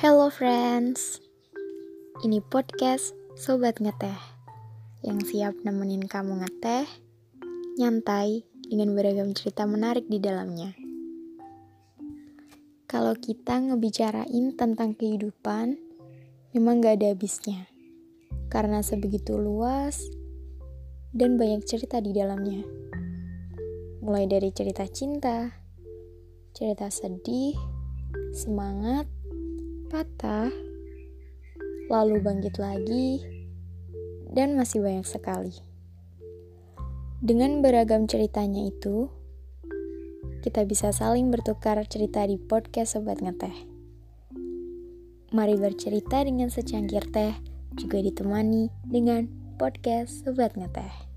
Hello friends, ini podcast Sobat Ngeteh yang siap nemenin kamu ngeteh, nyantai dengan beragam cerita menarik di dalamnya. Kalau kita ngebicarain tentang kehidupan, memang gak ada habisnya. Karena sebegitu luas dan banyak cerita di dalamnya. Mulai dari cerita cinta, cerita sedih, semangat, patah, lalu bangkit lagi, dan masih banyak sekali. Dengan beragam ceritanya itu, kita bisa saling bertukar cerita di podcast Sobat Ngeteh. Mari bercerita dengan secangkir teh, juga ditemani dengan podcast Sobat Ngeteh.